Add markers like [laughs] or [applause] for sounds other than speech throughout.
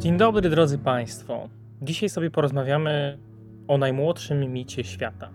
Dzień dobry, drodzy Państwo. Dzisiaj sobie porozmawiamy o najmłodszym micie świata.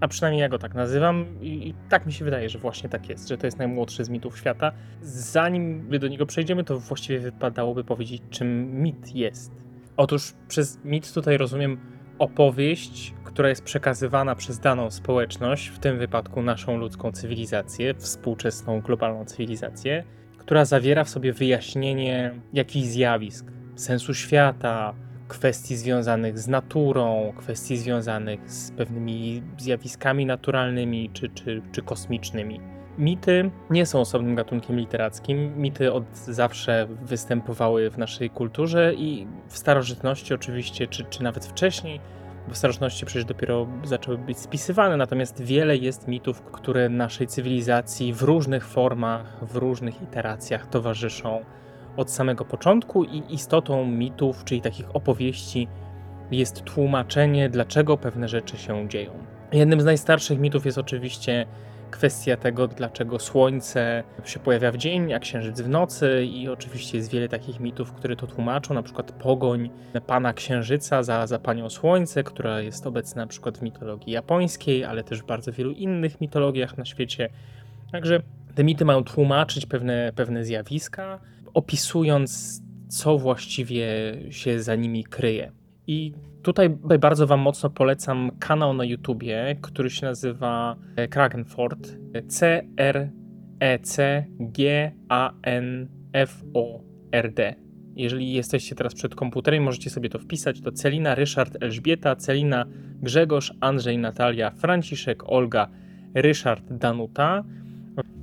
A przynajmniej ja go tak nazywam i, tak mi się wydaje, że właśnie tak jest, że to jest najmłodszy z mitów świata. Zanim do niego przejdziemy, to właściwie wypadałoby powiedzieć, czym mit jest. Otóż przez mit tutaj rozumiem opowieść, która jest przekazywana przez daną społeczność, w tym wypadku naszą ludzką cywilizację, współczesną globalną cywilizację, która zawiera w sobie wyjaśnienie jakichś zjawisk, sensu świata, kwestii związanych z naturą, kwestii związanych z pewnymi zjawiskami naturalnymi czy, czy, czy kosmicznymi. Mity nie są osobnym gatunkiem literackim. Mity od zawsze występowały w naszej kulturze i w starożytności oczywiście, czy, czy nawet wcześniej, bo w starożytności przecież dopiero zaczęły być spisywane, natomiast wiele jest mitów, które naszej cywilizacji w różnych formach, w różnych iteracjach towarzyszą od samego początku i istotą mitów, czyli takich opowieści, jest tłumaczenie, dlaczego pewne rzeczy się dzieją. Jednym z najstarszych mitów jest oczywiście kwestia tego, dlaczego słońce się pojawia w dzień, a księżyc w nocy, i oczywiście jest wiele takich mitów, które to tłumaczą, na przykład pogoń pana księżyca za, za panią słońce, która jest obecna na przykład w mitologii japońskiej, ale też w bardzo wielu innych mitologiach na świecie. Także te mity mają tłumaczyć pewne, pewne zjawiska, opisując, co właściwie się za nimi kryje. I tutaj bardzo Wam mocno polecam kanał na YouTubie, który się nazywa e, Kragenford. C-R-E-C-G-A-N-F-O-R-D. Jeżeli jesteście teraz przed komputerem, możecie sobie to wpisać. To Celina, Ryszard, Elżbieta, Celina, Grzegorz, Andrzej, Natalia, Franciszek, Olga, Ryszard, Danuta.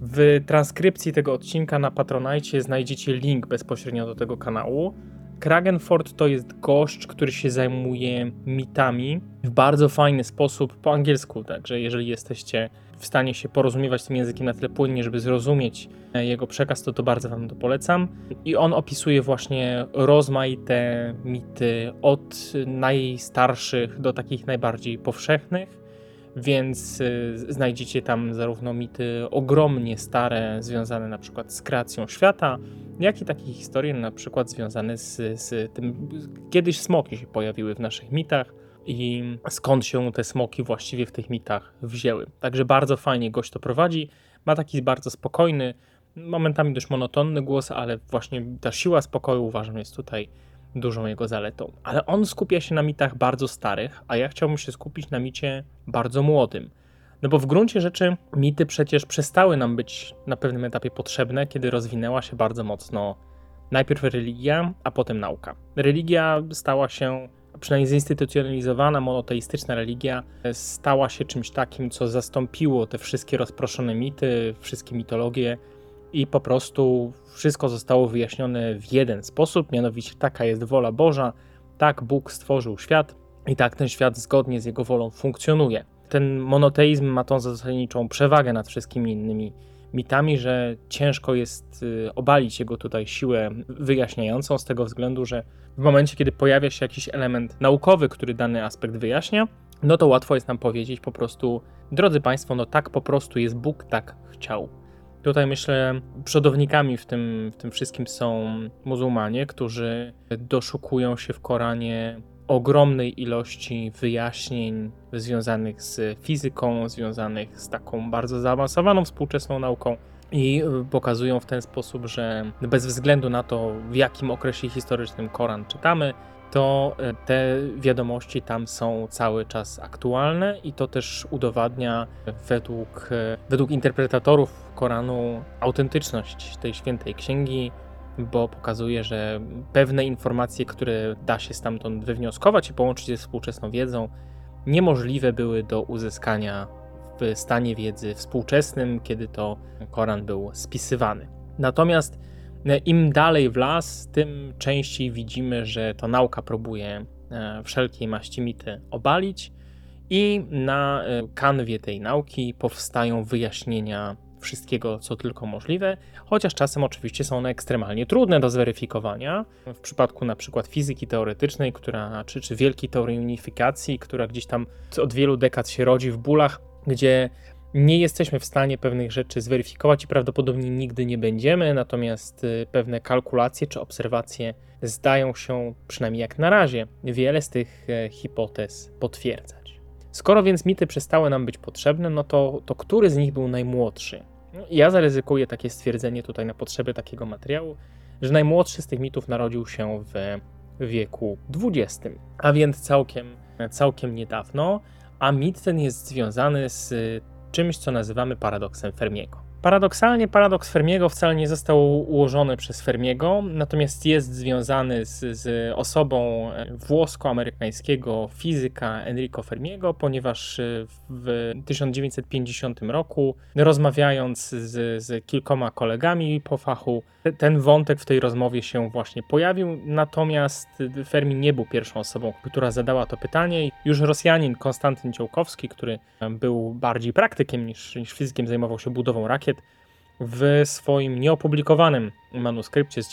W transkrypcji tego odcinka na Patronite znajdziecie link bezpośrednio do tego kanału. Kragenford to jest gość, który się zajmuje mitami w bardzo fajny sposób po angielsku, także jeżeli jesteście w stanie się porozumiewać tym językiem na tyle płynnie, żeby zrozumieć e, jego przekaz, to to bardzo wam to polecam. I on opisuje właśnie rozmaite mity od najstarszych do takich najbardziej powszechnych więc y, znajdziecie tam zarówno mity ogromnie stare, związane na przykład z kreacją świata, jak i takie historie na przykład związane z, z tym, kiedyś smoki się pojawiły w naszych mitach i skąd się te smoki właściwie w tych mitach wzięły. Także bardzo fajnie gość to prowadzi, ma taki bardzo spokojny, momentami dość monotonny głos, ale właśnie ta siła spokoju uważam jest tutaj dużą jego zaletą. Ale on skupia się na mitach bardzo starych, a ja chciałbym się skupić na micie bardzo młodym. No bo w gruncie rzeczy mity przecież przestały nam być na pewnym etapie potrzebne, kiedy rozwinęła się bardzo mocno najpierw religia, a potem nauka. Religia stała się, przynajmniej zinstytucjonalizowana, monoteistyczna religia, stała się czymś takim, co zastąpiło te wszystkie rozproszone mity, wszystkie mitologie i po prostu wszystko zostało wyjaśnione w jeden sposób, mianowicie taka jest wola Boża, tak Bóg stworzył świat i tak ten świat zgodnie z jego wolą funkcjonuje. Ten monoteizm ma tą zasadniczą przewagę nad wszystkimi innymi mitami, że ciężko jest y, obalić jego tutaj siłę wyjaśniającą, z tego względu, że w momencie, kiedy pojawia się jakiś element naukowy, który dany aspekt wyjaśnia, no to łatwo jest nam powiedzieć po prostu, drodzy Państwo, no tak po prostu jest Bóg, tak chciał. Tutaj myślę, przodownikami w tym, w tym wszystkim są muzułmanie, którzy doszukują się w Koranie ogromnej ilości wyjaśnień związanych z fizyką, związanych z taką bardzo zaawansowaną współczesną nauką i pokazują w ten sposób, że bez względu na to, w jakim okresie historycznym Koran czytamy, to e, te wiadomości tam są cały czas aktualne i to też udowadnia według, e, według interpretatorów Koranu autentyczność tej świętej księgi, bo pokazuje, że pewne informacje, które da się stamtąd wywnioskować i połączyć ze współczesną wiedzą, niemożliwe były do uzyskania w stanie wiedzy współczesnym, kiedy to Koran był spisywany. Natomiast im dalej w las, tym częściej widzimy, że to nauka próbuje e, wszelkiej maści mity obalić i na e, kanwie tej nauki powstają wyjaśnienia wszystkiego, co tylko możliwe, chociaż czasem oczywiście są one ekstremalnie trudne do zweryfikowania. W przypadku na przykład fizyki teoretycznej, która, czy, czy wielkiej teorii unifikacji, która gdzieś tam od wielu dekad się rodzi w bólach, gdzie Nie jesteśmy w stanie pewnych rzeczy zweryfikować i prawdopodobnie nigdy nie będziemy, natomiast y, pewne kalkulacje czy obserwacje zdają się, przynajmniej jak na razie, wiele z tych e, hipotez potwierdzać. Skoro więc mity przestały nam być potrzebne, no to, to który z nich był najmłodszy? No, ja zaryzykuję takie stwierdzenie tutaj na potrzeby takiego materiału, że najmłodszy z tych mitów narodził się w wieku XX, a więc całkiem, całkiem niedawno, a mit ten jest związany z czymś, co nazywamy paradoksem Fermiego. Paradoksalnie paradoks Fermiego wcale nie został ułożony przez Fermiego, natomiast jest związany z, z osobą włosko-amerykańskiego fizyka Enrico Fermiego, ponieważ w 1950 roku, rozmawiając z, z kilkoma kolegami po fachu, ten wątek w tej rozmowie się właśnie pojawił, natomiast Fermi nie był pierwszą osobą, która zadała to pytanie. Już Rosjanin Konstantyn Ciołkowski, który był bardziej praktykiem niż, niż fizykiem, zajmował się budową rakiet, w swoim nieopublikowanym manuskrypcie z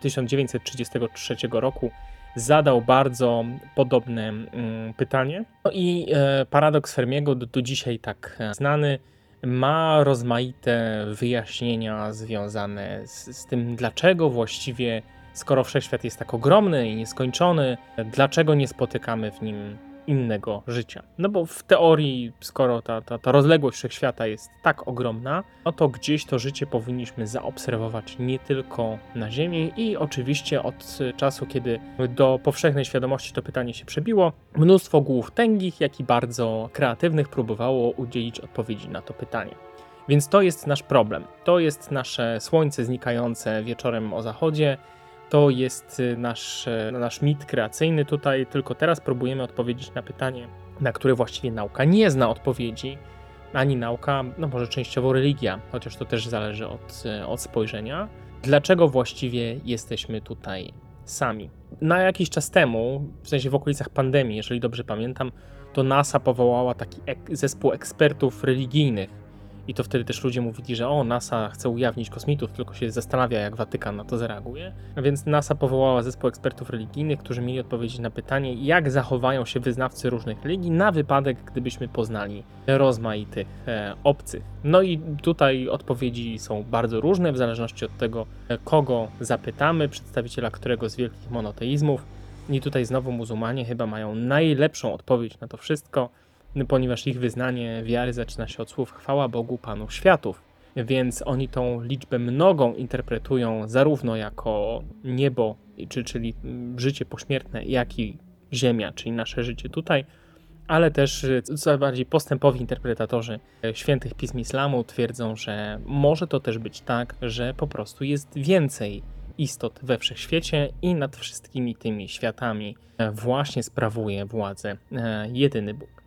1933 roku zadał bardzo podobne mm, pytanie. No i e, paradoks Fermiego, do, dzisiaj tak e, znany, ma rozmaite wyjaśnienia związane z, z tym, dlaczego właściwie, skoro wszechświat jest tak ogromny i nieskończony, dlaczego nie spotykamy w nim innego życia. No bo w teorii, skoro ta, ta, ta rozległość wszechświata jest tak ogromna, no to gdzieś to życie powinniśmy zaobserwować nie tylko na Ziemi i oczywiście od czasu, kiedy do powszechnej świadomości to pytanie się przebiło, mnóstwo głów tęgich, jak i bardzo kreatywnych próbowało udzielić odpowiedzi na to pytanie. Więc to jest nasz problem. To jest nasze słońce znikające wieczorem o zachodzie, to jest y, nasz, y, nasz mit kreacyjny tutaj, tylko teraz próbujemy odpowiedzieć na pytanie, na które właściwie nauka nie zna odpowiedzi, ani nauka, no może częściowo religia, chociaż to też zależy od, y, od spojrzenia. Dlaczego właściwie jesteśmy tutaj sami? Na jakiś czas temu, w sensie w okolicach pandemii, jeżeli dobrze pamiętam, to NASA powołała taki ek zespół ekspertów religijnych, i to wtedy też ludzie mówili, że o, NASA chce ujawnić kosmitów, tylko się zastanawia, jak Watykan na to zareaguje. A więc NASA powołała zespół ekspertów religijnych, którzy mieli odpowiedzieć na pytanie, jak zachowają się wyznawcy różnych religii na wypadek, gdybyśmy poznali rozmaitych e, obcych. No i tutaj odpowiedzi są bardzo różne, w zależności od tego, e, kogo zapytamy, przedstawiciela którego z wielkich monoteizmów. I tutaj znowu muzułmanie chyba mają najlepszą odpowiedź na to wszystko ponieważ ich wyznanie wiary zaczyna się od słów chwała Bogu Panu Światów. Więc oni tą liczbę mnogą interpretują zarówno jako niebo, czy, czyli życie pośmiertne, jak i ziemia, czyli nasze życie tutaj, ale też co bardziej postępowi interpretatorzy świętych pism islamu twierdzą, że może to też być tak, że po prostu jest więcej istot we wszechświecie i nad wszystkimi tymi światami właśnie sprawuje władzę e, jedyny Bóg.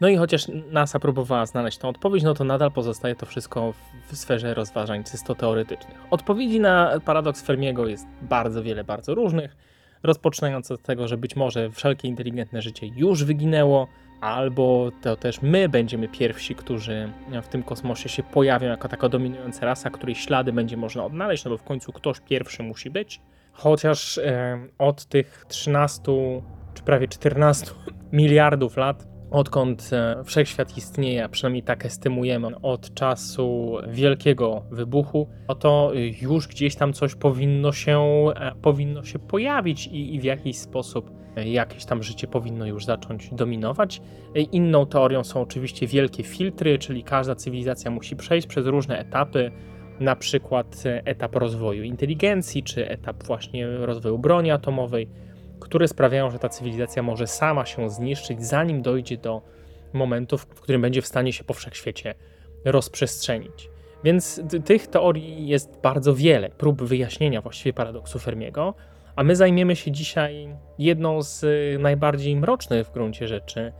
No i chociaż NASA próbowała znaleźć tą odpowiedź, no to nadal pozostaje to wszystko w sferze rozważań czysto teoretycznych. Odpowiedzi na paradoks Fermiego jest bardzo wiele, bardzo różnych, rozpoczynając od tego, że być może wszelkie inteligentne życie już wyginęło, albo to też my będziemy pierwsi, którzy w tym kosmosie się pojawią jako taka dominująca rasa, której ślady będzie można odnaleźć, no bo w końcu ktoś pierwszy musi być. Chociaż e, od tych 13 czy prawie 14 [laughs] miliardów lat odkąd e, wszechświat istnieje, a przynajmniej tak estymujemy, od czasu wielkiego wybuchu, no to już gdzieś tam coś powinno się, e, powinno się pojawić i, i w jakiś sposób e, jakieś tam życie powinno już zacząć dominować. Inną teorią są oczywiście wielkie filtry, czyli każda cywilizacja musi przejść przez różne etapy, na przykład etap rozwoju inteligencji, czy etap właśnie rozwoju broni atomowej które sprawiają, że ta cywilizacja może sama się zniszczyć, zanim dojdzie do momentu, w którym będzie w stanie się po wszechświecie rozprzestrzenić. Więc tych teorii jest bardzo wiele, prób wyjaśnienia właściwie paradoksu Fermiego, a my zajmiemy się dzisiaj jedną z najbardziej mrocznych w gruncie rzeczy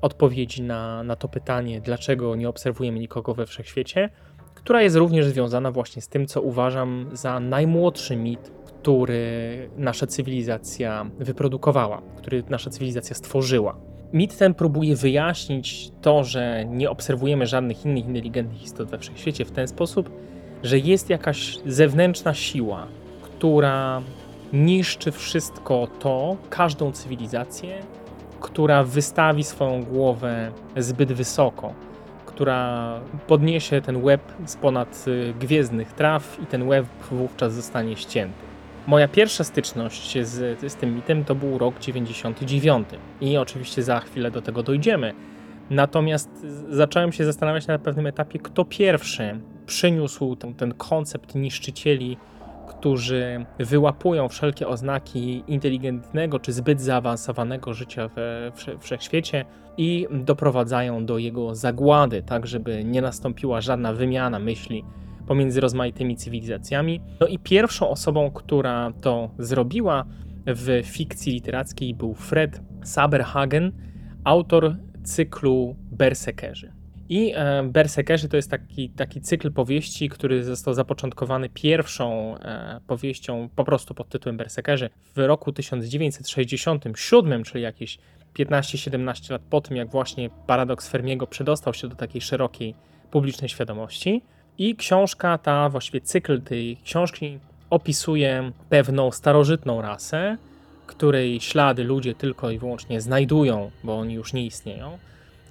odpowiedzi na, na to pytanie, dlaczego nie obserwujemy nikogo we wszechświecie, która jest również związana właśnie z tym, co uważam za najmłodszy mit który nasza cywilizacja wyprodukowała, który nasza cywilizacja stworzyła. Mit ten próbuje wyjaśnić to, że nie obserwujemy żadnych innych inteligentnych istot we wszechświecie w ten sposób, że jest jakaś zewnętrzna siła, która niszczy wszystko to, każdą cywilizację, która wystawi swoją głowę zbyt wysoko, która podniesie ten web z ponad y, gwiezdnych traw i ten web wówczas zostanie ścięty. Moja pierwsza styczność z, z tym mitem to był rok 99 i oczywiście za chwilę do tego dojdziemy. Natomiast zacząłem się zastanawiać na pewnym etapie, kto pierwszy przyniósł ten, ten koncept niszczycieli, którzy wyłapują wszelkie oznaki inteligentnego czy zbyt zaawansowanego życia we wszechświecie i doprowadzają do jego zagłady, tak żeby nie nastąpiła żadna wymiana myśli pomiędzy rozmaitymi cywilizacjami. No i pierwszą osobą, która to zrobiła w fikcji literackiej był Fred Saberhagen, autor cyklu Berserkerzy. I e, Berserkerzy to jest taki, taki cykl powieści, który został zapoczątkowany pierwszą e, powieścią po prostu pod tytułem Berserkerzy w roku 1967, czyli jakieś 15-17 lat po tym, jak właśnie paradoks Fermiego przedostał się do takiej szerokiej publicznej świadomości. I książka ta, właściwie cykl tej książki opisuje pewną starożytną rasę, której ślady ludzie tylko i wyłącznie znajdują, bo oni już nie istnieją,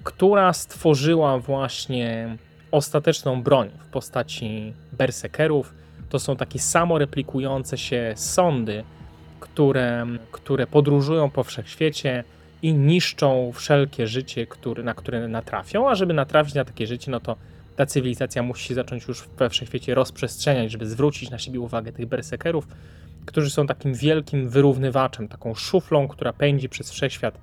która stworzyła właśnie ostateczną broń w postaci berserkerów. To są takie samoreplikujące się sądy, które, które podróżują po wszechświecie i niszczą wszelkie życie, który, na które natrafią, a żeby natrafić na takie życie, no to ta cywilizacja musi się zacząć już we wszechświecie rozprzestrzeniać, żeby zwrócić na siebie uwagę tych berserkerów, którzy są takim wielkim wyrównywaczem, taką szuflą, która pędzi przez wszechświat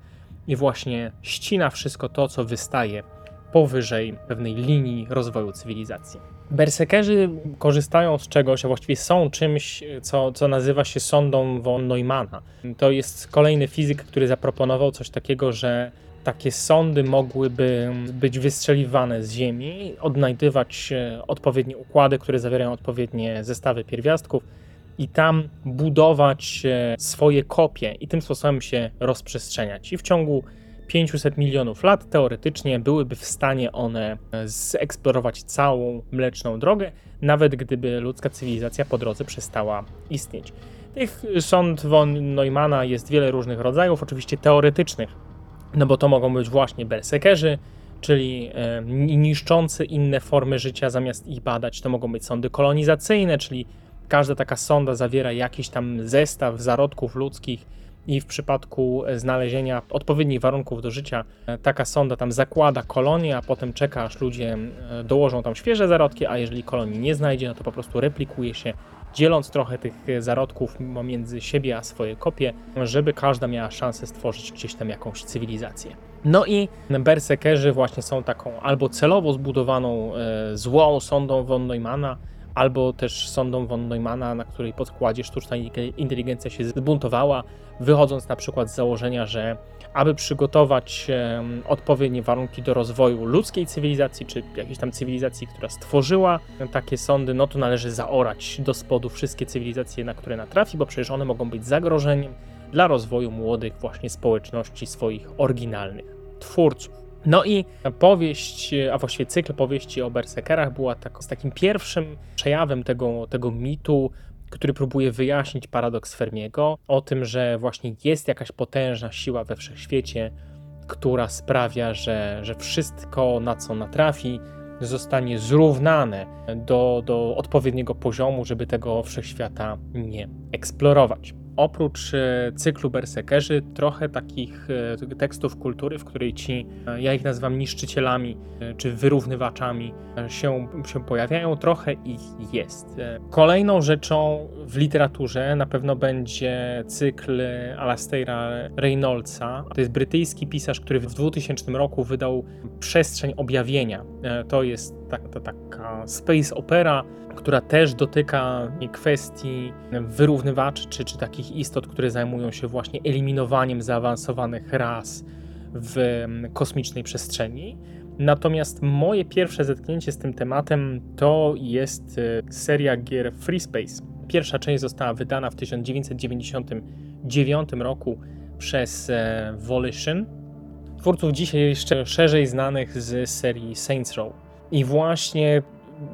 i właśnie ścina wszystko to, co wystaje powyżej pewnej linii rozwoju cywilizacji. Berserkerzy korzystają z czegoś, a właściwie są czymś, co, co nazywa się sondą von Neumana. To jest kolejny fizyk, który zaproponował coś takiego, że takie sondy mogłyby być wystrzeliwane z Ziemi, odnajdywać e, odpowiednie układy, które zawierają odpowiednie zestawy pierwiastków i tam budować e, swoje kopie i tym sposobem się rozprzestrzeniać. I w ciągu 500 milionów lat teoretycznie byłyby w stanie one e, zeksplorować całą mleczną drogę, nawet gdyby ludzka cywilizacja po drodze przestała istnieć. Tych sond von Neumana jest wiele różnych rodzajów, oczywiście teoretycznych, no bo to mogą być właśnie berserkerzy, czyli e, niszczący inne formy życia zamiast ich badać. To mogą być sądy kolonizacyjne, czyli każda taka sonda zawiera jakiś tam zestaw zarodków ludzkich i w przypadku znalezienia odpowiednich warunków do życia e, taka sonda tam zakłada kolonię, a potem czeka aż ludzie e, dołożą tam świeże zarodki, a jeżeli kolonii nie znajdzie, no to po prostu replikuje się dzieląc trochę tych zarodków pomiędzy siebie a swoje kopie, żeby każda miała szansę stworzyć gdzieś tam jakąś cywilizację. No i berserkerzy właśnie są taką albo celowo zbudowaną e, złą sondą von Neumana, albo też sondą von Neumana, na której podkładzie sztuczna inteligencja się zbuntowała, wychodząc na przykład z założenia, że aby przygotować odpowiednie warunki do rozwoju ludzkiej cywilizacji, czy jakiejś tam cywilizacji, która stworzyła takie sądy, no to należy zaorać do spodu wszystkie cywilizacje, na które natrafi, bo przecież one mogą być zagrożeniem dla rozwoju młodych właśnie społeczności swoich oryginalnych twórców. No i powieść, a właściwie cykl powieści o berserkerach była tak, z takim pierwszym przejawem tego, tego mitu, który próbuje wyjaśnić paradoks Fermiego o tym, że właśnie jest jakaś potężna siła we wszechświecie, która sprawia, że, że wszystko, na co natrafi, zostanie zrównane do, do odpowiedniego poziomu, żeby tego wszechświata nie eksplorować oprócz e, cyklu Berserkerzy, trochę takich e, tekstów kultury, w której ci, e, ja ich nazywam niszczycielami czy wyrównywaczami, się, się pojawiają, trochę ich jest. Kolejną rzeczą w literaturze na pewno będzie cykl Alastaira Reynoldsa. To jest brytyjski pisarz, który w 2000 roku wydał Przestrzeń Objawienia. To jest tak, to taka space opera, która też dotyka kwestii wyrównywaczy, czy, czy takich istot, które zajmują się właśnie eliminowaniem zaawansowanych ras w mm, kosmicznej przestrzeni. Natomiast moje pierwsze zetknięcie z tym tematem to jest e, seria gier Free Space. Pierwsza część została wydana w 1999 roku przez e, Volition, twórców dzisiaj jeszcze szerzej znanych z serii Saints Row. I właśnie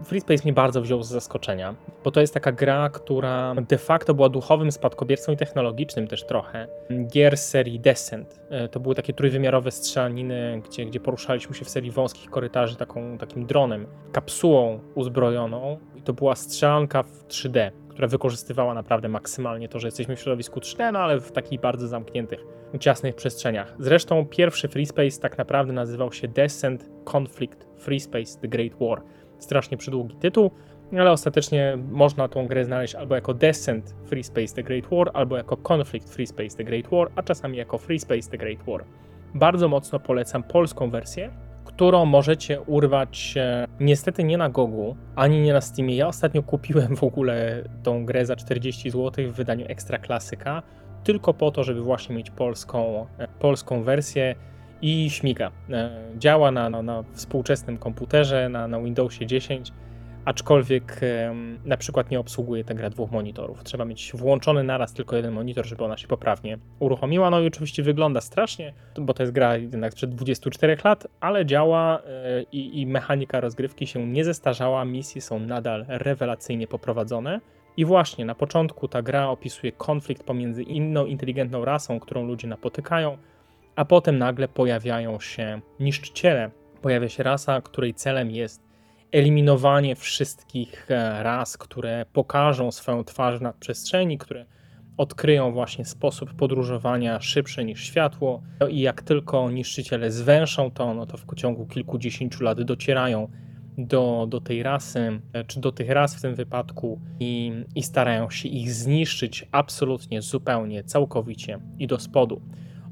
Free Space mnie bardzo wziął z zaskoczenia, bo to jest taka gra, która de facto była duchowym spadkobiercą i technologicznym też trochę gier serii Descent. E, to były takie trójwymiarowe strzelaniny, gdzie, gdzie poruszaliśmy się w serii wąskich korytarzy taką, takim dronem, kapsułą uzbrojoną i to była strzelanka w 3D, która wykorzystywała naprawdę maksymalnie to, że jesteśmy w środowisku 3D, no ale w takich bardzo zamkniętych, ciasnych przestrzeniach. Zresztą pierwszy Free Space tak naprawdę nazywał się Descent Conflict Free Space The Great War. Strasznie przydługi tytuł, ale ostatecznie można tą grę znaleźć albo jako Descent Free Space The Great War, albo jako Conflict Free Space The Great War, a czasami jako Free Space The Great War. Bardzo mocno polecam polską wersję, którą możecie urwać e, niestety nie na Gogu, ani nie na Steamie. Ja ostatnio kupiłem w ogóle tą grę za 40 zł w wydaniu Ekstra Klasyka, tylko po to, żeby właśnie mieć polską, e, polską wersję i śmiga. E, działa na, na, na współczesnym komputerze, na, na Windowsie 10 aczkolwiek na przykład nie obsługuje ta gra dwóch monitorów. Trzeba mieć włączony naraz tylko jeden monitor, żeby ona się poprawnie uruchomiła. No i oczywiście wygląda strasznie, bo to jest gra jednak sprzed 24 lat, ale działa e, i, i mechanika rozgrywki się nie zestarzała, misje są nadal rewelacyjnie poprowadzone. I właśnie na początku ta gra opisuje konflikt pomiędzy inną inteligentną rasą, którą ludzie napotykają, a potem nagle pojawiają się niszczyciele. Pojawia się rasa, której celem jest eliminowanie wszystkich e, ras, które pokażą swoją twarz na przestrzeni, które odkryją właśnie sposób podróżowania szybszy niż światło no i jak tylko niszczyciele zwęszą to, no to w ciągu kilkudziesięciu lat docierają do, do tej rasy, e, czy do tych ras w tym wypadku i, i starają się ich zniszczyć absolutnie, zupełnie, całkowicie i do spodu.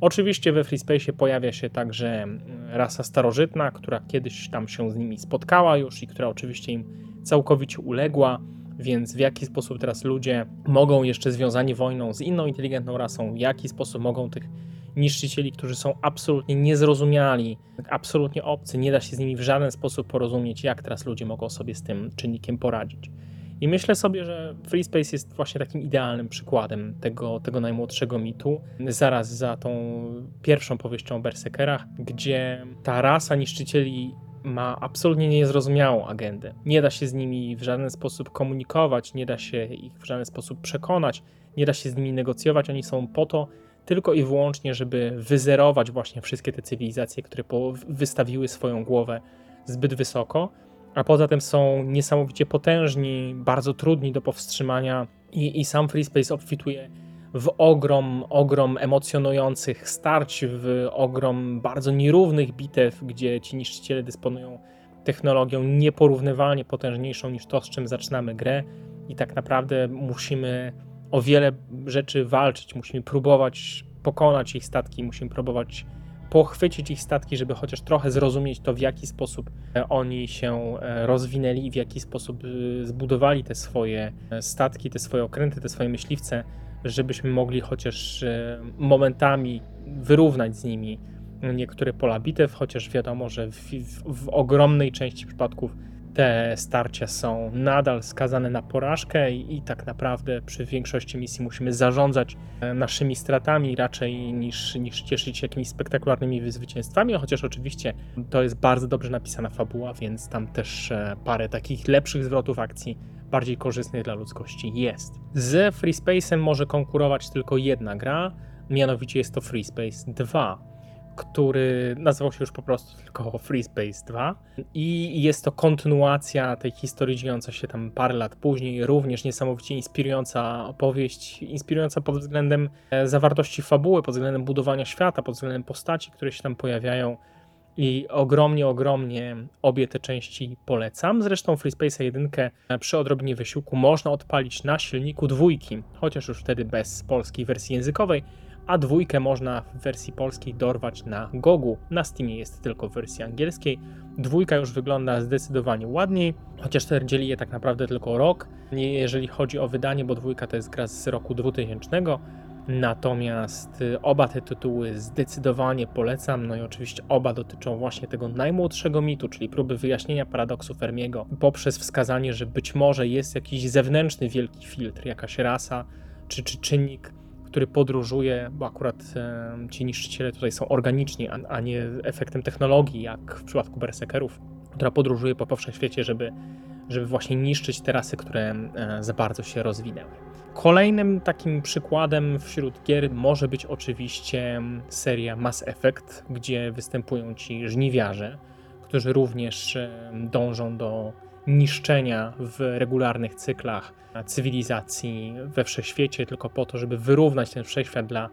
Oczywiście we FreeSpace pojawia się także mm, rasa starożytna, która kiedyś tam się z nimi spotkała już i która oczywiście im całkowicie uległa, więc w jaki sposób teraz ludzie mogą jeszcze związani wojną z inną inteligentną rasą, w jaki sposób mogą tych niszczycieli, którzy są absolutnie niezrozumiali, absolutnie obcy, nie da się z nimi w żaden sposób porozumieć, jak teraz ludzie mogą sobie z tym czynnikiem poradzić. I myślę sobie, że Free Space jest właśnie takim idealnym przykładem tego, tego najmłodszego mitu, zaraz za tą pierwszą powieścią o Berserkerach, gdzie ta rasa niszczycieli ma absolutnie niezrozumiałą agendę. Nie da się z nimi w żaden sposób komunikować, nie da się ich w żaden sposób przekonać, nie da się z nimi negocjować. Oni są po to tylko i wyłącznie, żeby wyzerować właśnie wszystkie te cywilizacje, które wystawiły swoją głowę zbyt wysoko a poza tym są niesamowicie potężni, bardzo trudni do powstrzymania i, i sam FreeSpace obfituje w ogrom, ogrom emocjonujących starć, w ogrom bardzo nierównych bitew, gdzie ci niszczyciele dysponują technologią nieporównywalnie potężniejszą niż to, z czym zaczynamy grę. I tak naprawdę musimy o wiele rzeczy walczyć, musimy próbować pokonać ich statki, musimy próbować pochwycić ich statki, żeby chociaż trochę zrozumieć to, w jaki sposób e, oni się e, rozwinęli i w jaki sposób e, zbudowali te swoje statki, te swoje okręty, te swoje myśliwce, żebyśmy mogli chociaż momentami wyrównać z nimi niektóre pola bitew, chociaż wiadomo, że w, w, w ogromnej części przypadków te starcia są nadal skazane na porażkę i, i, tak naprawdę przy większości misji musimy zarządzać e, naszymi stratami raczej niż, niż cieszyć się jakimiś spektakularnymi zwycięstwami, chociaż oczywiście to jest bardzo dobrze napisana fabuła, więc tam też e, parę takich lepszych zwrotów akcji bardziej korzystnych dla ludzkości jest. Z Free Space'em może konkurować tylko jedna gra, mianowicie jest to Free Space 2 który nazywał się już po prostu tylko Free Space 2 i jest to kontynuacja tej historii dziejąca się tam parę lat później, również niesamowicie inspirująca opowieść, inspirująca pod względem e, zawartości fabuły, pod względem budowania świata, pod względem postaci, które się tam pojawiają. I ogromnie, ogromnie obie te części polecam. Zresztą Free Space 1 e, przy odrobinie wysiłku można odpalić na silniku dwójki, chociaż już wtedy bez polskiej wersji językowej, a dwójkę można w wersji polskiej dorwać na Gogu. Na Steamie jest tylko w wersji angielskiej. Dwójka już wygląda zdecydowanie ładniej, chociaż te dzieli je tak naprawdę tylko rok, jeżeli chodzi o wydanie, bo dwójka to jest gra z roku 2000. Natomiast y, oba te tytuły zdecydowanie polecam, no i oczywiście oba dotyczą właśnie tego najmłodszego mitu, czyli próby wyjaśnienia paradoksu Fermiego poprzez wskazanie, że być może jest jakiś zewnętrzny wielki filtr, jakaś rasa czy, czy czynnik, który podróżuje, bo akurat ci niszczyciele tutaj są organiczni, a, nie efektem technologii, jak w przypadku berserkerów, która podróżuje po powszechświecie, żeby żeby właśnie niszczyć te rasy, które za bardzo się rozwinęły. Kolejnym takim przykładem wśród gier może być oczywiście seria Mass Effect, gdzie występują ci żniwiarze, którzy również dążą do niszczenia w regularnych cyklach cywilizacji we wszechświecie, tylko po to, żeby wyrównać ten wszechświat dla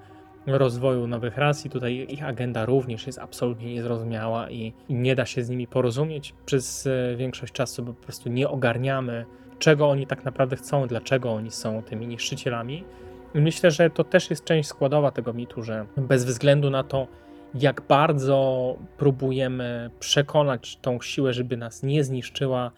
rozwoju nowych ras i tutaj ich agenda również jest absolutnie niezrozumiała i, nie da się z nimi porozumieć przez e, większość czasu, bo po prostu nie ogarniamy, czego oni tak naprawdę chcą, dlaczego oni są tymi niszczycielami. Myślę, że to też jest część składowa tego mitu, że bez względu na to, jak bardzo próbujemy przekonać tą siłę, żeby nas nie zniszczyła,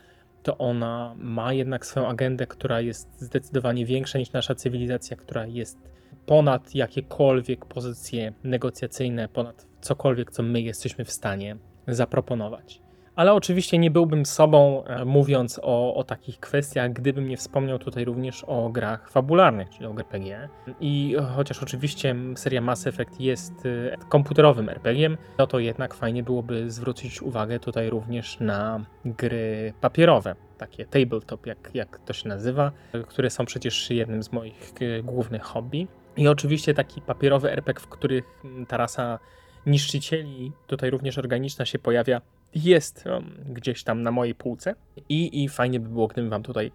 to ona ma jednak swoją agendę, która jest zdecydowanie większa niż nasza cywilizacja, która jest ponad jakiekolwiek pozycje negocjacyjne, ponad cokolwiek, co my jesteśmy w stanie zaproponować. Ale oczywiście nie byłbym sobą, e, mówiąc o, o takich kwestiach, gdybym nie wspomniał tutaj również o grach fabularnych, czyli o RPG. I chociaż oczywiście seria Mass Effect jest e, komputerowym RPG, no to jednak fajnie byłoby zwrócić uwagę tutaj również na gry papierowe, takie tabletop, jak, jak to się nazywa, które są przecież jednym z moich e, głównych hobby. I oczywiście taki papierowy RPG, w których ta rasa niszczycieli, tutaj również organiczna się pojawia, jest gdzieś tam na mojej półce i, i fajnie by było, gdybym wam tutaj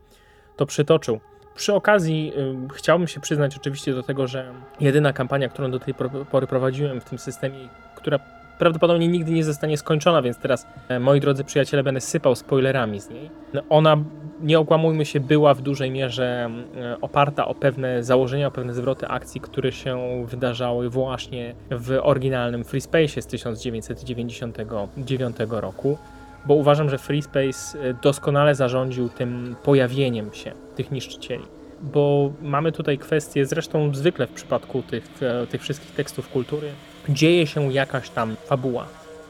to przytoczył. Przy okazji chciałbym się przyznać oczywiście do tego, że jedyna kampania, którą do tej pory prowadziłem w tym systemie, która prawdopodobnie nigdy nie zostanie skończona, więc teraz, e, moi drodzy przyjaciele, będę sypał spoilerami z niej. No, ona, nie okłamujmy się, była w dużej mierze e, oparta o pewne założenia, o pewne zwroty akcji, które się wydarzały właśnie w oryginalnym Free Space z 1999 roku bo uważam, że Free Space e, doskonale zarządził tym pojawieniem się tych niszczycieli. Bo mamy tutaj kwestię, zresztą zwykle w przypadku tych, tych wszystkich tekstów kultury, dzieje się jakaś tam fabuła.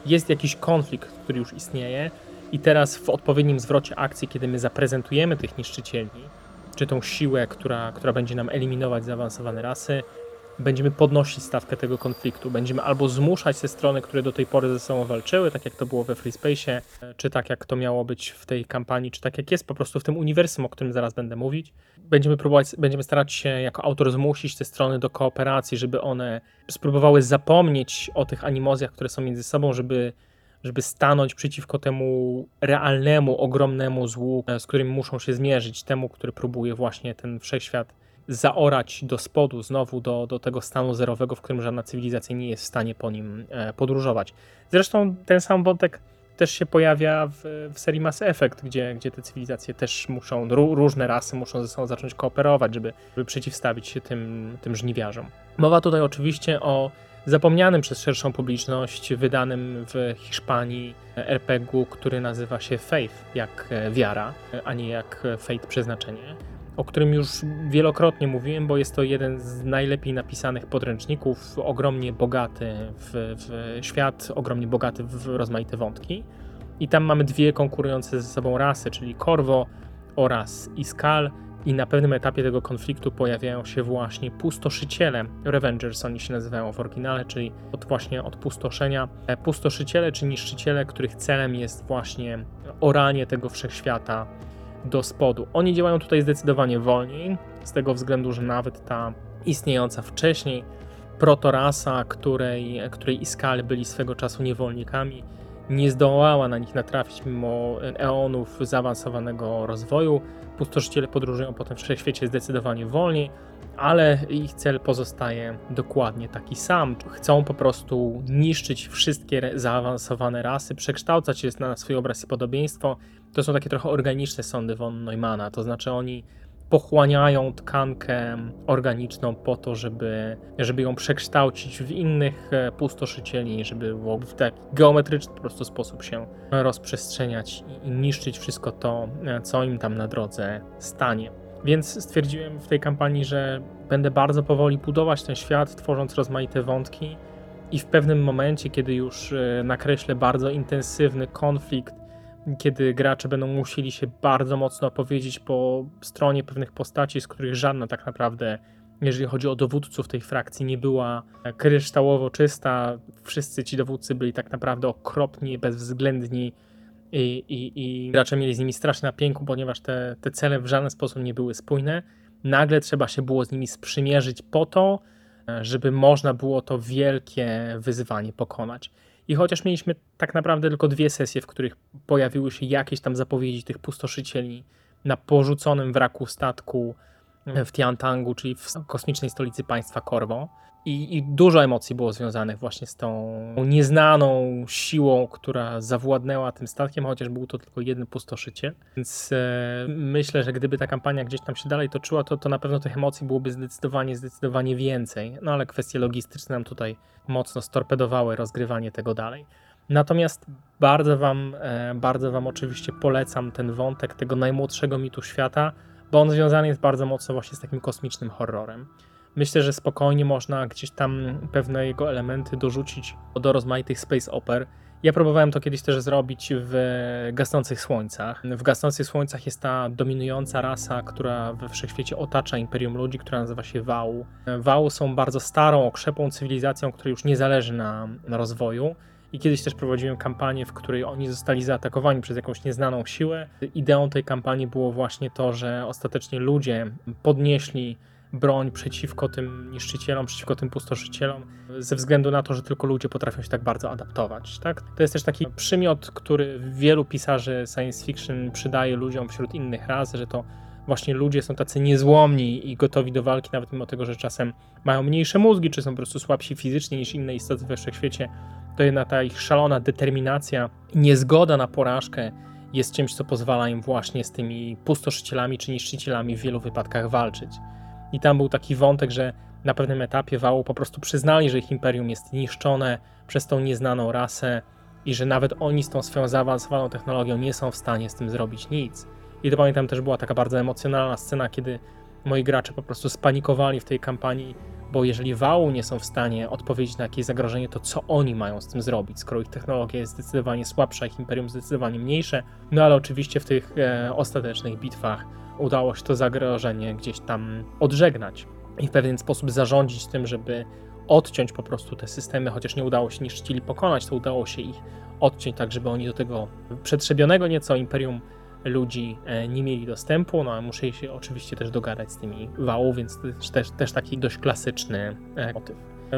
Jest jakiś konflikt, który już istnieje, i teraz w odpowiednim zwrocie akcji, kiedy my zaprezentujemy tych niszczycieli, czy tą siłę, która, która będzie nam eliminować zaawansowane rasy, będziemy podnosić stawkę tego konfliktu. Będziemy albo zmuszać te strony, które do tej pory ze sobą walczyły, tak jak to było we Free Space, czy tak jak to miało być w tej kampanii, czy tak jak jest po prostu w tym uniwersum, o którym zaraz będę mówić. Będziemy próbować, będziemy starać się jako autor zmusić te strony do kooperacji, żeby one spróbowały zapomnieć o tych animozjach, które są między sobą, żeby żeby stanąć przeciwko temu realnemu, ogromnemu złu, z którym muszą się zmierzyć, temu, który próbuje właśnie ten wszechświat zaorać do spodu, znowu do, do tego stanu zerowego, w którym żadna cywilizacja nie jest w stanie po nim e, podróżować. Zresztą ten sam wątek też się pojawia w, w serii Mass Effect, gdzie, gdzie te cywilizacje też muszą, różne rasy muszą ze sobą zacząć kooperować, żeby, żeby przeciwstawić się tym, tym żniwiarzom. Mowa tutaj oczywiście o zapomnianym przez szerszą publiczność, wydanym w Hiszpanii RPG-u, który nazywa się Faith, jak e, wiara, a nie jak Fate przeznaczenie o którym już wielokrotnie mówiłem, bo jest to jeden z najlepiej napisanych podręczników, ogromnie bogaty w, w świat, ogromnie bogaty w rozmaite wątki. I tam mamy dwie konkurujące ze sobą rasy, czyli Corvo oraz Iskal. I na pewnym etapie tego konfliktu pojawiają się właśnie pustoszyciele. Revengers oni się nazywają w oryginale, czyli od właśnie od pustoszenia. E, pustoszyciele czy niszczyciele, których celem jest właśnie oranie tego wszechświata do spodu. Oni działają tutaj zdecydowanie wolniej, z tego względu, że nawet ta istniejąca wcześniej protorasa, której, której Iskali byli swego czasu niewolnikami, nie zdołała na nich natrafić mimo eonów zaawansowanego rozwoju. Pustoszyciele podróżują po tym wszechświecie zdecydowanie wolniej, ale ich cel pozostaje dokładnie taki sam. Chcą po prostu niszczyć wszystkie zaawansowane rasy, przekształcać je na swój obraz i podobieństwo. To są takie trochę organiczne sądy von Neumana, to znaczy oni pochłaniają tkankę organiczną po to, żeby, żeby ją przekształcić w innych e, pustoszycieli, żeby w taki geometryczny po prostu sposób się rozprzestrzeniać i niszczyć wszystko to, e, co im tam na drodze stanie. Więc stwierdziłem w tej kampanii, że będę bardzo powoli budować ten świat, tworząc rozmaite wątki i w pewnym momencie, kiedy już e, nakreślę bardzo intensywny konflikt kiedy gracze będą musieli się bardzo mocno opowiedzieć po stronie pewnych postaci, z których żadna tak naprawdę, jeżeli chodzi o dowódców tej frakcji, nie była kryształowo czysta. Wszyscy ci dowódcy byli tak naprawdę okropni, bezwzględni i, i, i gracze mieli z nimi straszne napięku, ponieważ te, te cele w żaden sposób nie były spójne. Nagle trzeba się było z nimi sprzymierzyć po to, e, żeby można było to wielkie wyzwanie pokonać. I chociaż mieliśmy tak naprawdę tylko dwie sesje, w których pojawiły się jakieś tam zapowiedzi tych pustoszycieli na porzuconym wraku statku w Tiantangu, czyli w kosmicznej stolicy państwa Korwo, i, I, dużo emocji było związanych właśnie z tą nieznaną siłą, która zawładnęła tym statkiem, chociaż był to tylko jeden pustoszyciel. Więc e, myślę, że gdyby ta kampania gdzieś tam się dalej toczyła, to, to na pewno tych emocji byłoby zdecydowanie, zdecydowanie więcej. No ale kwestie logistyczne nam tutaj mocno storpedowały rozgrywanie tego dalej. Natomiast bardzo wam, e, bardzo wam oczywiście polecam ten wątek tego najmłodszego mitu świata, bo on związany jest bardzo mocno właśnie z takim kosmicznym horrorem. Myślę, że spokojnie można gdzieś tam pewne jego elementy dorzucić do rozmaitych space oper. Ja próbowałem to kiedyś też zrobić w Gasnących Słońcach. W Gasnących Słońcach jest ta dominująca rasa, która we wszechświecie otacza Imperium Ludzi, która nazywa się Wału. Wału są bardzo starą, okrzepłą cywilizacją, która już nie zależy na, na rozwoju. I kiedyś też prowadziłem kampanię, w której oni zostali zaatakowani przez jakąś nieznaną siłę. Ideą tej kampanii było właśnie to, że ostatecznie ludzie podnieśli broń przeciwko tym niszczycielom, przeciwko tym pustoszycielom, ze względu na to, że tylko ludzie potrafią się tak bardzo adaptować. Tak? To jest też taki przymiot, który wielu pisarzy science fiction przydaje ludziom wśród innych ras, że to właśnie ludzie są tacy niezłomni i gotowi do walki, nawet mimo tego, że czasem mają mniejsze mózgi, czy są po prostu słabsi fizycznie niż inne istoty we wszechświecie, to jedna ta ich szalona determinacja, niezgoda na porażkę jest czymś, co pozwala im właśnie z tymi pustoszycielami czy niszczycielami w wielu wypadkach walczyć. I tam był taki wątek, że na pewnym etapie wału po prostu przyznali, że ich imperium jest niszczone przez tą nieznaną rasę i że nawet oni z tą swoją zaawansowaną technologią nie są w stanie z tym zrobić nic. I to pamiętam też była taka bardzo emocjonalna scena, kiedy moi gracze po prostu spanikowali w tej kampanii, bo jeżeli wału nie są w stanie odpowiedzieć na jakieś zagrożenie, to co oni mają z tym zrobić, skoro ich technologia jest zdecydowanie słabsza, ich imperium zdecydowanie mniejsze. No ale oczywiście w tych e, ostatecznych bitwach udało się to zagrożenie gdzieś tam odżegnać i w pewien sposób zarządzić tym, żeby odciąć po prostu te systemy, chociaż nie udało się niszczycieli pokonać, to udało się ich odciąć tak, żeby oni do tego przetrzebionego nieco imperium ludzi e, nie mieli dostępu, no a musieli się oczywiście też dogadać z tymi wałów, więc też, też taki dość klasyczny e, motyw.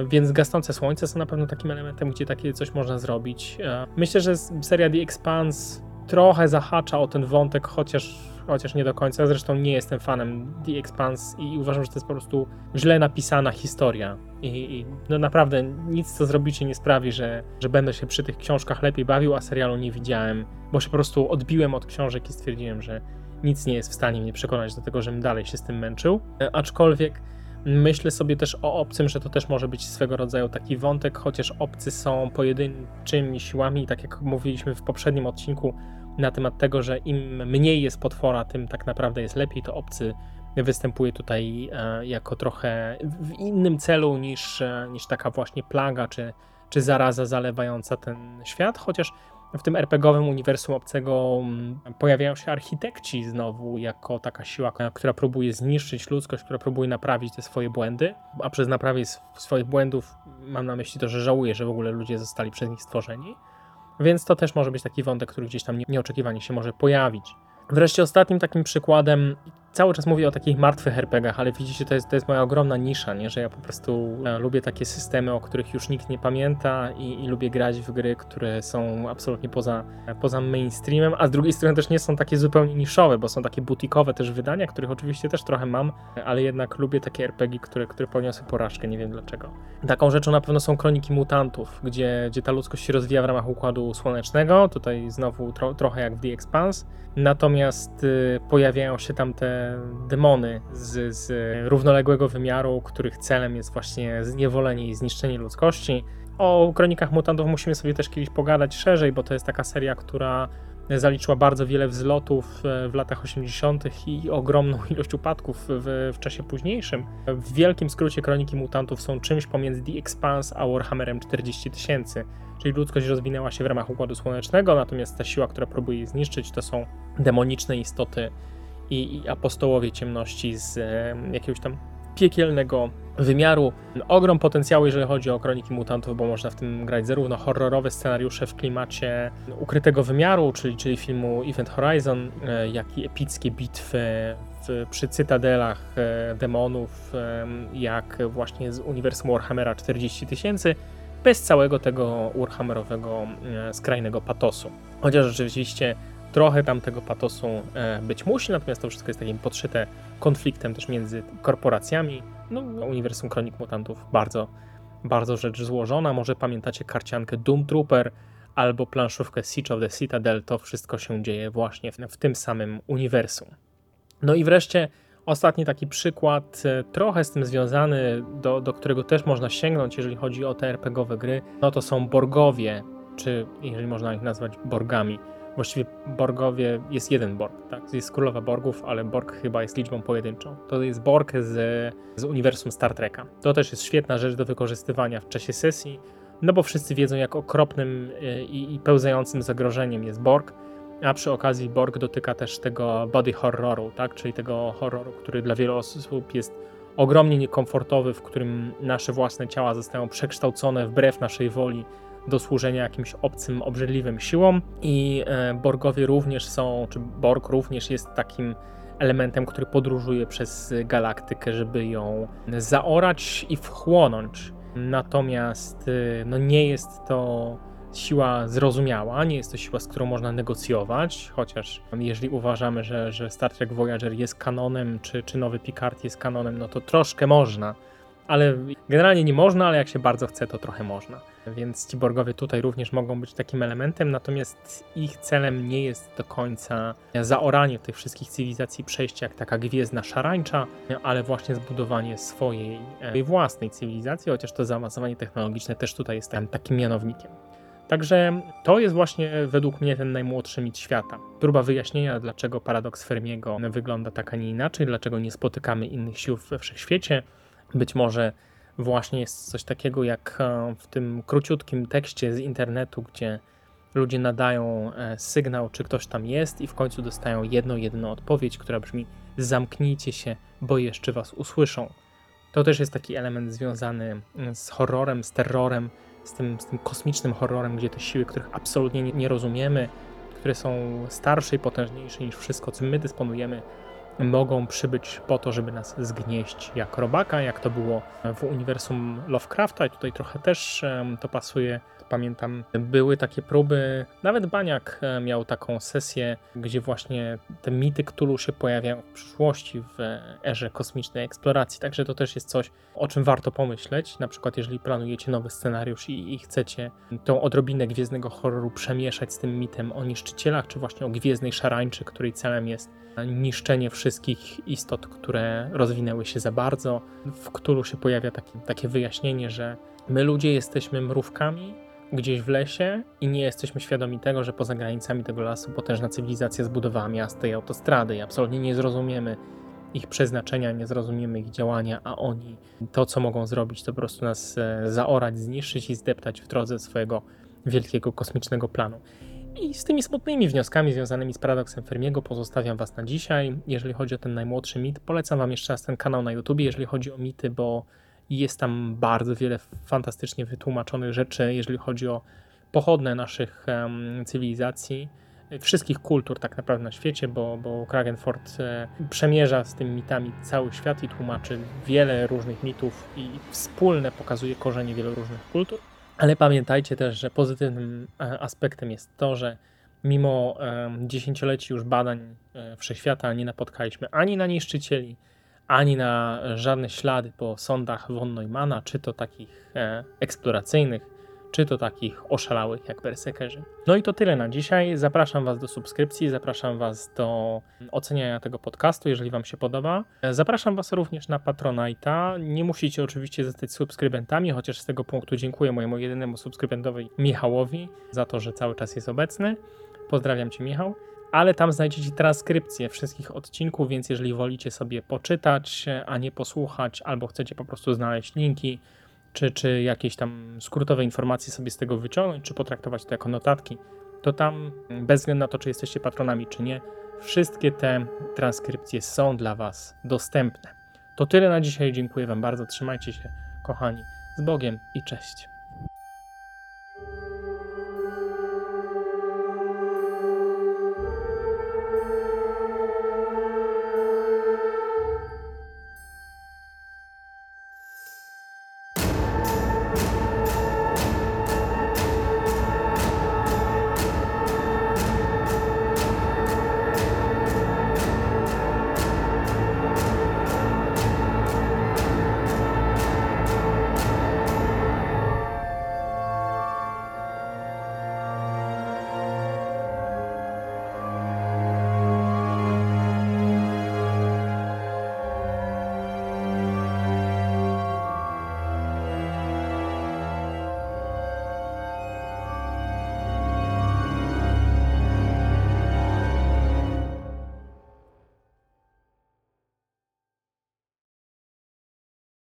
Więc gasnące słońce są na pewno takim elementem, gdzie takie coś można zrobić. E, myślę, że seria The Expanse trochę zahacza o ten wątek, chociaż chociaż nie do końca. Zresztą nie jestem fanem The Expanse i uważam, że to jest po prostu źle napisana historia. I, i no naprawdę nic, co zrobicie, nie sprawi, że, że będę się przy tych książkach lepiej bawił, a serialu nie widziałem, bo się po prostu odbiłem od książek i stwierdziłem, że nic nie jest w stanie mnie przekonać do tego, żebym dalej się z tym męczył. E, aczkolwiek myślę sobie też o obcym, że to też może być swego rodzaju taki wątek, chociaż obcy są pojedynczymi siłami, tak jak mówiliśmy w poprzednim odcinku, na temat tego, że im mniej jest potwora, tym tak naprawdę jest lepiej, to obcy występuje tutaj e, jako trochę w innym celu niż, e, niż taka właśnie plaga czy, czy zaraza zalewająca ten świat, chociaż w tym RPGowym uniwersum obcego mm, pojawiają się architekci znowu jako taka siła, która próbuje zniszczyć ludzkość, która próbuje naprawić te swoje błędy, a przez naprawienie swoich błędów mam na myśli to, że żałuje, że w ogóle ludzie zostali przez nich stworzeni. Więc to też może być taki wątek, który gdzieś tam nieoczekiwanie się może pojawić. Wreszcie ostatnim takim przykładem, cały czas mówię o takich martwych RPGach, ale widzicie, to jest, to jest moja ogromna nisza, nie? że ja po prostu e, lubię takie systemy, o których już nikt nie pamięta i, i, lubię grać w gry, które są absolutnie poza, poza mainstreamem, a z drugiej strony też nie są takie zupełnie niszowe, bo są takie butikowe też wydania, których oczywiście też trochę mam, ale jednak lubię takie RPG, które, które poniosły porażkę, nie wiem dlaczego. Taką rzeczą na pewno są Kroniki Mutantów, gdzie, gdzie ta ludzkość się rozwija w ramach Układu Słonecznego, tutaj znowu tro, trochę jak w The Expanse, natomiast y, pojawiają się tam te demony z, z równoległego wymiaru, których celem jest właśnie zniewolenie i zniszczenie ludzkości. O Kronikach Mutantów musimy sobie też kiedyś pogadać szerzej, bo to jest taka seria, która zaliczyła bardzo wiele wzlotów e, w latach 80. i ogromną [laughs] ilość upadków w, w, czasie późniejszym. W wielkim skrócie Kroniki Mutantów są czymś pomiędzy The Expanse a Warhammerem 40 tysięcy. Czyli ludzkość rozwinęła się w ramach Układu Słonecznego, natomiast ta siła, która próbuje je zniszczyć, to są demoniczne istoty i, i apostołowie ciemności z e, jakiegoś tam piekielnego wymiaru. Ogrom potencjału, jeżeli chodzi o Kroniki Mutantów, bo można w tym grać zarówno horrorowe scenariusze w klimacie ukrytego wymiaru, czyli, czyli filmu Event Horizon, e, jak i epickie bitwy w, przy cytadelach e, demonów, jak właśnie z uniwersum Warhammera 40 tysięcy, bez całego tego Warhammerowego skrajnego patosu. Chociaż rzeczywiście trochę tam tego patosu być musi, natomiast to wszystko jest takim podszyte konfliktem też między korporacjami, no, uniwersum Kronik Mutantów bardzo, bardzo rzecz złożona. Może pamiętacie karciankę Doom Trooper albo planszówkę Siege of the Citadel. To wszystko się dzieje właśnie w, w tym samym uniwersum. No i wreszcie ostatni taki przykład, e, trochę z tym związany, do, do którego też można sięgnąć, jeżeli chodzi o te RPGowe gry, no to są Borgowie, czy jeżeli można ich nazwać Borgami. Właściwie Borgowie, jest jeden Borg, tak? Jest królowa Borgów, ale Borg chyba jest liczbą pojedynczą. To jest Borg z, z uniwersum Star Treka. To też jest świetna rzecz do wykorzystywania w czasie sesji, no bo wszyscy wiedzą, jak okropnym e, i, i pełzającym zagrożeniem jest Borg, a przy okazji Borg dotyka też tego body horroru, tak? Czyli tego horroru, który dla wielu osób jest ogromnie niekomfortowy, w którym nasze własne ciała zostają przekształcone wbrew naszej woli do służenia jakimś obcym, obrzydliwym siłom i e, Borgowie również są, czy Borg również jest takim elementem, który podróżuje przez galaktykę, żeby ją zaorać i wchłonąć. Natomiast e, no nie jest to siła zrozumiała, nie jest to siła, z którą można negocjować, chociaż jeżeli uważamy, że, że Star Trek Voyager jest kanonem, czy, czy nowy Picard jest kanonem, no to troszkę można ale generalnie nie można, ale jak się bardzo chce, to trochę można. Więc ci Borgowie tutaj również mogą być takim elementem, natomiast ich celem nie jest do końca zaoranie tych wszystkich cywilizacji, przejście jak taka gwiezdna szarańcza, ale właśnie zbudowanie swojej e, własnej cywilizacji, chociaż to zaawansowanie technologiczne też tutaj jest takim mianownikiem. Także to jest właśnie według mnie ten najmłodszy mit świata. Próba wyjaśnienia, dlaczego paradoks Fermiego wygląda tak, a nie inaczej, dlaczego nie spotykamy innych sił we wszechświecie, być może właśnie jest coś takiego jak e, w tym króciutkim tekście z internetu, gdzie ludzie nadają e, sygnał, czy ktoś tam jest, i w końcu dostają jedną, jedną odpowiedź, która brzmi: Zamknijcie się, bo jeszcze was usłyszą. To też jest taki element związany mm, z horrorem, z terrorem, z tym, z tym kosmicznym horrorem, gdzie te siły, których absolutnie nie, rozumiemy, które są starsze i potężniejsze niż wszystko, czym my dysponujemy, mogą przybyć po to, żeby nas zgnieść jak robaka, jak to było w uniwersum Lovecrafta. I tutaj trochę też to pasuje. Pamiętam, były takie próby, nawet Baniak e, miał taką sesję, gdzie właśnie te mity Cthulhu się pojawiają w przyszłości, w erze kosmicznej eksploracji, także to też jest coś, o czym warto pomyśleć, na przykład jeżeli planujecie nowy scenariusz i, i chcecie tą odrobinę gwiezdnego horroru przemieszać z tym mitem o niszczycielach, czy właśnie o gwiezdnej szarańczy, której celem jest niszczenie wszystkich istot, które rozwinęły się za bardzo. W którym się pojawia taki, takie wyjaśnienie, że my ludzie jesteśmy mrówkami gdzieś w lesie i nie jesteśmy świadomi tego, że poza granicami tego lasu potężna cywilizacja zbudowała miasta i autostrady i absolutnie nie zrozumiemy ich przeznaczenia, nie zrozumiemy ich działania, a oni to, co mogą zrobić, to po prostu nas e, zaorać, zniszczyć i zdeptać w drodze swojego wielkiego kosmicznego planu. I z tymi smutnymi wnioskami związanymi z paradoksem Fermiego pozostawiam Was na dzisiaj. Jeżeli chodzi o ten najmłodszy mit, polecam Wam jeszcze raz ten kanał na YouTube, jeżeli chodzi o mity, bo jest tam bardzo wiele fantastycznie wytłumaczonych rzeczy, jeżeli chodzi o pochodne naszych um, cywilizacji, wszystkich kultur tak naprawdę na świecie, bo, bo Kragenford e, przemierza z tymi mitami cały świat i tłumaczy wiele różnych mitów i wspólne pokazuje korzenie wielu różnych kultur. Ale pamiętajcie też, że pozytywnym e, aspektem jest to, że mimo dziesięcioleci już badań e, wszechświata nie napotkaliśmy ani na niszczycieli, ani na żadne ślady po sądach von Neumana, czy to takich e, eksploracyjnych, czy to takich oszalałych jak berserkerzy. No i to tyle na dzisiaj. Zapraszam Was do subskrypcji, zapraszam Was do oceniania tego podcastu, jeżeli Wam się podoba. Zapraszam Was również na Patronite'a. Nie musicie oczywiście zostać subskrybentami, chociaż z tego punktu dziękuję mojemu jedynemu subskrybentowi Michałowi za to, że cały czas jest obecny. Pozdrawiam Cię, Michał ale tam znajdziecie transkrypcję wszystkich odcinków, więc jeżeli wolicie sobie poczytać, a nie posłuchać, albo chcecie po prostu znaleźć linki, czy, czy jakieś tam skrótowe informacje sobie z tego wyciągnąć, czy potraktować to jako notatki, to tam, bez względu na to, czy jesteście patronami, czy nie, wszystkie te transkrypcje są dla Was dostępne. To tyle na dzisiaj. Dziękuję Wam bardzo. Trzymajcie się, kochani. Z Bogiem i cześć.